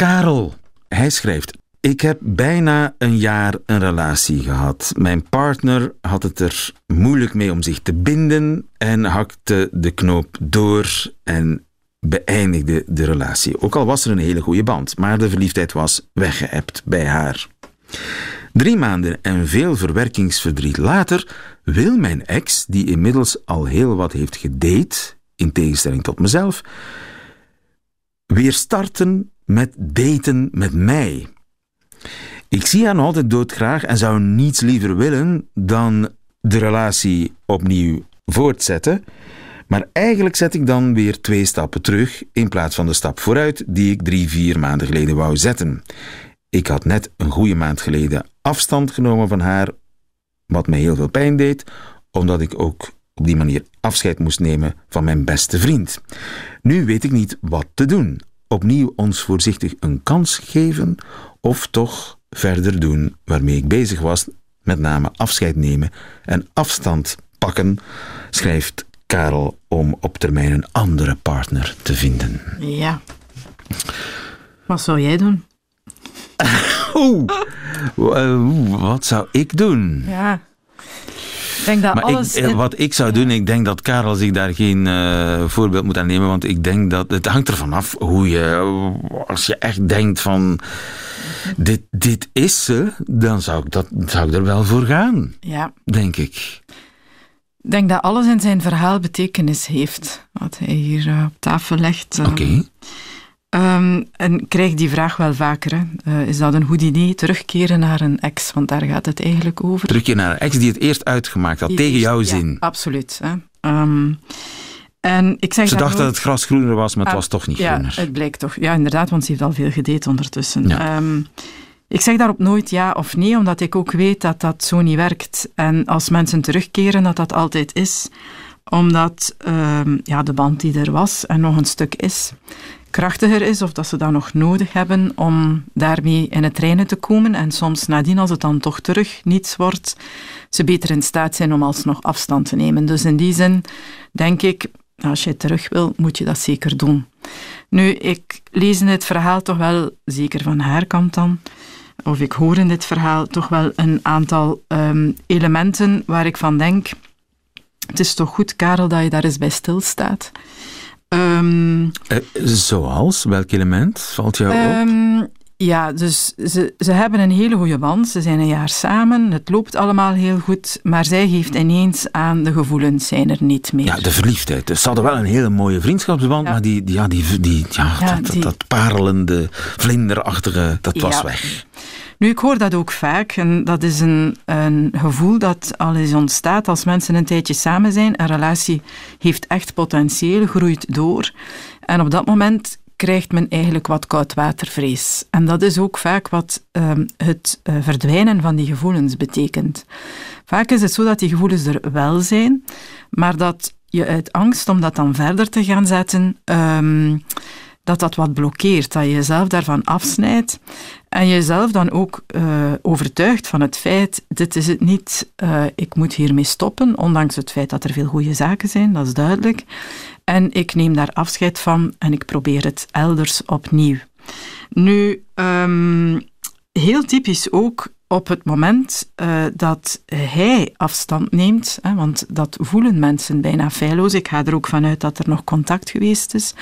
Karel, hij schrijft. Ik heb bijna een jaar een relatie gehad. Mijn partner had het er moeilijk mee om zich te binden en hakte de knoop door en beëindigde de relatie. Ook al was er een hele goede band, maar de verliefdheid was weggeëpt bij haar. Drie maanden en veel verwerkingsverdriet later wil mijn ex, die inmiddels al heel wat heeft gedate, in tegenstelling tot mezelf, weer starten met daten met mij. Ik zie haar nog altijd doodgraag en zou niets liever willen dan de relatie opnieuw voortzetten. Maar eigenlijk zet ik dan weer twee stappen terug in plaats van de stap vooruit die ik drie, vier maanden geleden wou zetten. Ik had net een goede maand geleden afstand genomen van haar, wat mij heel veel pijn deed, omdat ik ook op die manier afscheid moest nemen van mijn beste vriend. Nu weet ik niet wat te doen. Opnieuw ons voorzichtig een kans geven of toch verder doen waarmee ik bezig was, met name afscheid nemen en afstand pakken, schrijft Karel om op termijn een andere partner te vinden. Ja. Wat zou jij doen? Oeh, uh, wat zou ik doen? Ja. Ik denk dat Maar alles... ik, eh, wat ik zou doen, ik denk dat Karel zich daar geen eh, voorbeeld moet aan nemen, want ik denk dat het hangt ervan af hoe je, als je echt denkt van dit, dit is ze, dan zou ik, dat, zou ik er wel voor gaan, Ja. denk ik. Ik denk dat alles in zijn verhaal betekenis heeft. Wat hij hier eh, op tafel legt. Oké. Ehm, en krijg die vraag wel vaker. Hè. Eh, is dat een goed idee, terugkeren naar een ex? Want daar gaat het eigenlijk over. Terug je naar een ex die het eerst uitgemaakt had, Die tegen jouw ja, zin. absoluut. Hè. Ehm, en ik zeg Ze dacht dat het gras groener was, maar het Ah, was toch niet ja, groener. het blijkt toch. Ja, inderdaad, want ze heeft al veel gedate ondertussen. Ja. Ehm, ik zeg daarop nooit ja of nee, omdat ik ook weet dat dat zo niet werkt. En als mensen terugkeren, dat dat altijd is. Omdat ja, de band die er was en nog een stuk is, krachtiger is. Of dat ze dat nog nodig hebben om daarmee in het reinen te komen. En soms nadien, als het dan toch terug niets wordt, ze beter in staat zijn om alsnog afstand te nemen. Dus in die zin denk ik, als je terug wil, moet je dat zeker doen. Nu, ik lees in dit verhaal toch wel, zeker van haar kant dan, of ik hoor in dit verhaal toch wel een aantal ehm, elementen waar ik van denk, het is toch goed, Karel, dat je daar eens bij stilstaat. Ehm Eh, zoals? Welk element valt jou op? Ja, dus ze, ze hebben een hele goede band. Ze zijn een jaar samen. Het loopt allemaal heel goed. Maar zij geeft ineens aan, de gevoelens zijn er niet meer. Ja, de verliefdheid. Dus Ze hadden wel een hele mooie vriendschapsband, Ja. maar die, die, ja, die, die, ja, Ja, dat, dat, parelende, vlinderachtige, dat was Ja. weg. Nu, ik hoor dat ook vaak. En dat is een, een gevoel dat al eens ontstaat als mensen een tijdje samen zijn. Een relatie heeft echt potentieel, groeit door. En op dat moment krijgt men eigenlijk wat koudwatervrees. En dat is ook vaak wat ehm, het eh, verdwijnen van die gevoelens betekent. Vaak is het zo dat die gevoelens er wel zijn, maar dat je uit angst om dat dan verder te gaan zetten, ehm, dat dat wat blokkeert, dat je jezelf daarvan afsnijdt en jezelf dan ook eh, overtuigt van het feit, dit is het niet, eh, ik moet hiermee stoppen, ondanks het feit dat er veel goede zaken zijn, dat is duidelijk. En ik neem daar afscheid van en ik probeer het elders opnieuw. Nu, ehm, heel typisch ook op het moment eh, dat hij afstand neemt, hè, want dat voelen mensen bijna feilloos. Ik ga er ook vanuit dat er nog contact geweest is.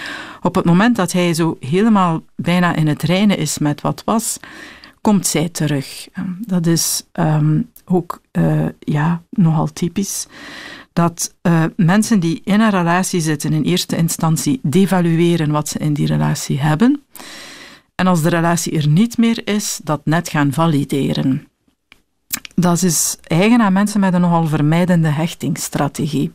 Op het moment dat hij zo helemaal bijna in het reinen is met wat was, komt zij terug. Dat is ehm, ook eh, ja, nogal typisch. Dat eh, mensen die in een relatie zitten in eerste instantie devalueren wat ze in die relatie hebben. En als de relatie er niet meer is, dat net gaan valideren. Dat is eigen aan mensen met een nogal vermijdende hechtingsstrategie.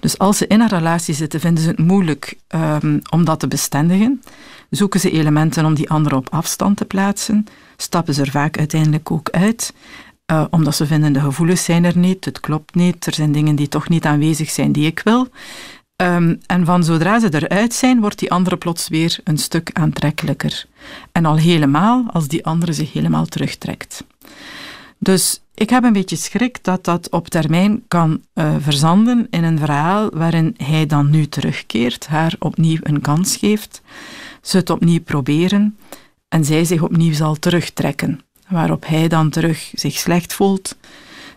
Dus als ze in een relatie zitten, vinden ze het moeilijk um, om dat te bestendigen. zoeken ze elementen om die andere op afstand te plaatsen, stappen ze er vaak uiteindelijk ook uit, uh, omdat ze vinden de gevoelens zijn er niet, het klopt niet, er zijn dingen die toch niet aanwezig zijn die ik wil. Um, en van zodra ze eruit zijn, wordt die andere plots weer een stuk aantrekkelijker. En al helemaal als die andere zich helemaal terugtrekt. Dus ik heb een beetje schrik dat dat op termijn kan uh, verzanden in een verhaal waarin hij dan nu terugkeert, haar opnieuw een kans geeft, ze het opnieuw proberen en zij zich opnieuw zal terugtrekken. Waarop hij dan terug zich slecht voelt,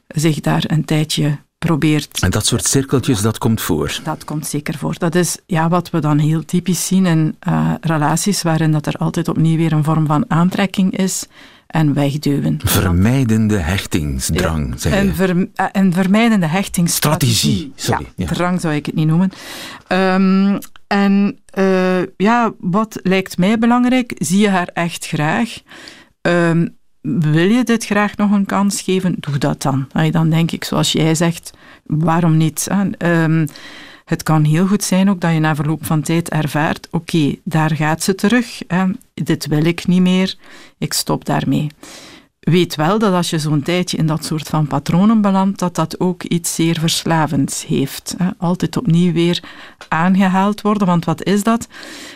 zich daar een tijdje probeert. En dat soort cirkeltjes, dat komt voor? Dat komt zeker voor. Dat is ja, wat we dan heel typisch zien in uh, relaties waarin dat er altijd opnieuw weer een vorm van aantrekking is en wegduwen. Vermijdende hechtingsdrang, ja, zeg je. Een, ver, eh, een vermijdende hechtingsstrategie. Strategie, sorry. Ja, drang zou ik het niet noemen. Um, en uh, ja, wat lijkt mij belangrijk? Zie je haar echt graag? Um, wil je dit graag nog een kans geven? Doe dat dan. Dan denk ik, zoals jij zegt, waarom niet? Um, het kan heel goed zijn ook dat je na verloop van tijd ervaart, oké, daar gaat ze terug, dit wil ik niet meer, ik stop daarmee. Weet wel dat als je zo'n tijdje in dat soort van patronen belandt, dat dat ook iets zeer verslavends heeft. Altijd opnieuw weer aangehaald worden, want wat is dat?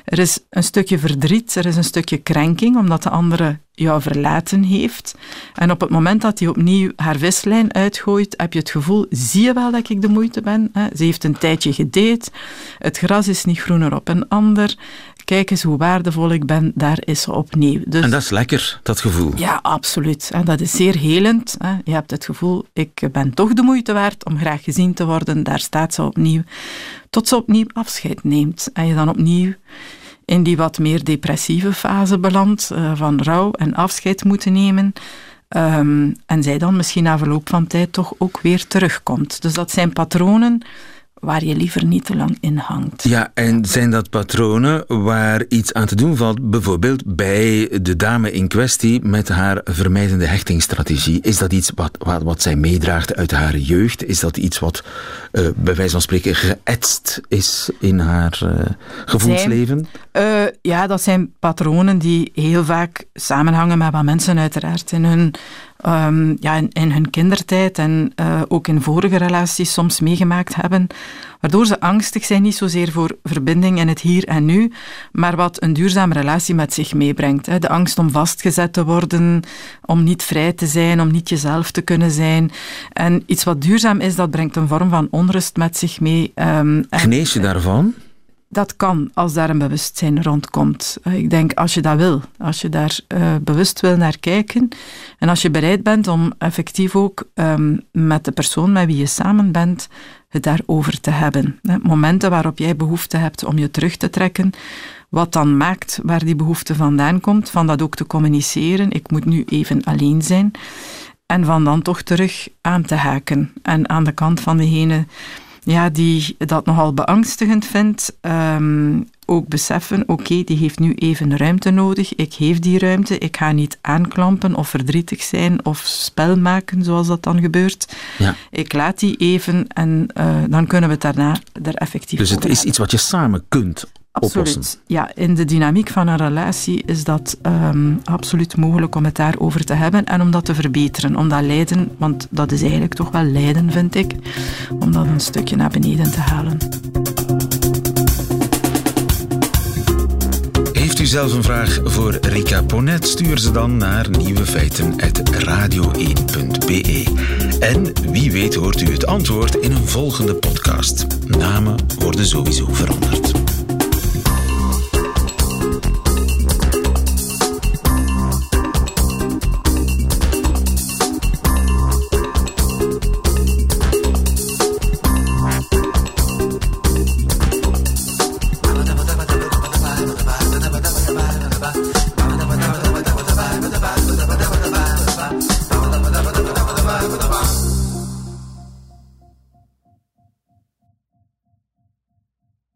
Er is een stukje verdriet, er is een stukje krenking, omdat de andere jou verlaten heeft. En op het moment dat hij opnieuw haar vislijn uitgooit, heb je het gevoel, zie je wel dat ik de moeite ben? Ze heeft een tijdje gedate, het gras is niet groener op een ander. Kijk eens hoe waardevol ik ben, daar is ze opnieuw. Dus, en dat is lekker, dat gevoel. Ja, absoluut. En dat is zeer helend. Hè? Je hebt het gevoel, ik ben toch de moeite waard om graag gezien te worden. Daar staat ze opnieuw. Tot ze opnieuw afscheid neemt. En je dan opnieuw in die wat meer depressieve fase belandt, uh, van rouw en afscheid moeten nemen. Um, en zij dan misschien na verloop van tijd toch ook weer terugkomt. Dus dat zijn patronen waar je liever niet te lang in hangt. Ja, en zijn dat patronen waar iets aan te doen valt, bijvoorbeeld bij de dame in kwestie met haar vermijdende hechtingsstrategie? Is dat iets wat, wat, wat zij meedraagt uit haar jeugd? Is dat iets wat uh, bij wijze van spreken geëtst is in haar uh, gevoelsleven? Zijn, uh, ja, dat zijn patronen die heel vaak samenhangen met wat mensen uiteraard in hun um, ja, in, in, hun kindertijd en uh, ook in vorige relaties soms meegemaakt hebben, waardoor ze angstig zijn, niet zozeer voor verbinding in het hier en nu, maar wat een duurzame relatie met zich meebrengt. Hè. De angst om vastgezet te worden, om niet vrij te zijn, om niet jezelf te kunnen zijn. En iets wat duurzaam is, dat brengt een vorm van onrust met zich mee. Um, Genees je daarvan? Dat kan als daar een bewustzijn rondkomt. Eh, ik denk als je dat wil, als je daar uh, bewust wil naar kijken en als je bereid bent om effectief ook um, met de persoon met wie je samen bent het daarover te hebben. Hè. Momenten waarop jij behoefte hebt om je terug te trekken, wat dan maakt waar die behoefte vandaan komt, van dat ook te communiceren. Ik moet nu even alleen zijn. En van dan toch terug aan te haken. En aan de kant van degene ja, die dat nogal beangstigend vindt, um, ook beseffen, oké, die heeft nu even ruimte nodig, ik geef die ruimte, ik ga niet aanklampen of verdrietig zijn of spel maken, zoals dat dan gebeurt. Ja. Ik laat die even en uh, dan kunnen we het daarna er effectief Dus het is iets wat je samen kunt Absoluut. Ja, in de dynamiek van een relatie is dat um, absoluut mogelijk om het daarover te hebben en om dat te verbeteren. Om dat lijden, want dat is eigenlijk toch wel lijden, vind ik, om dat een stukje naar beneden te halen. Heeft u zelf een vraag voor Rika Ponet? Stuur ze dan naar nieuwefeiten.radio1.be. En wie weet hoort u het antwoord in een volgende podcast. Namen worden sowieso veranderd.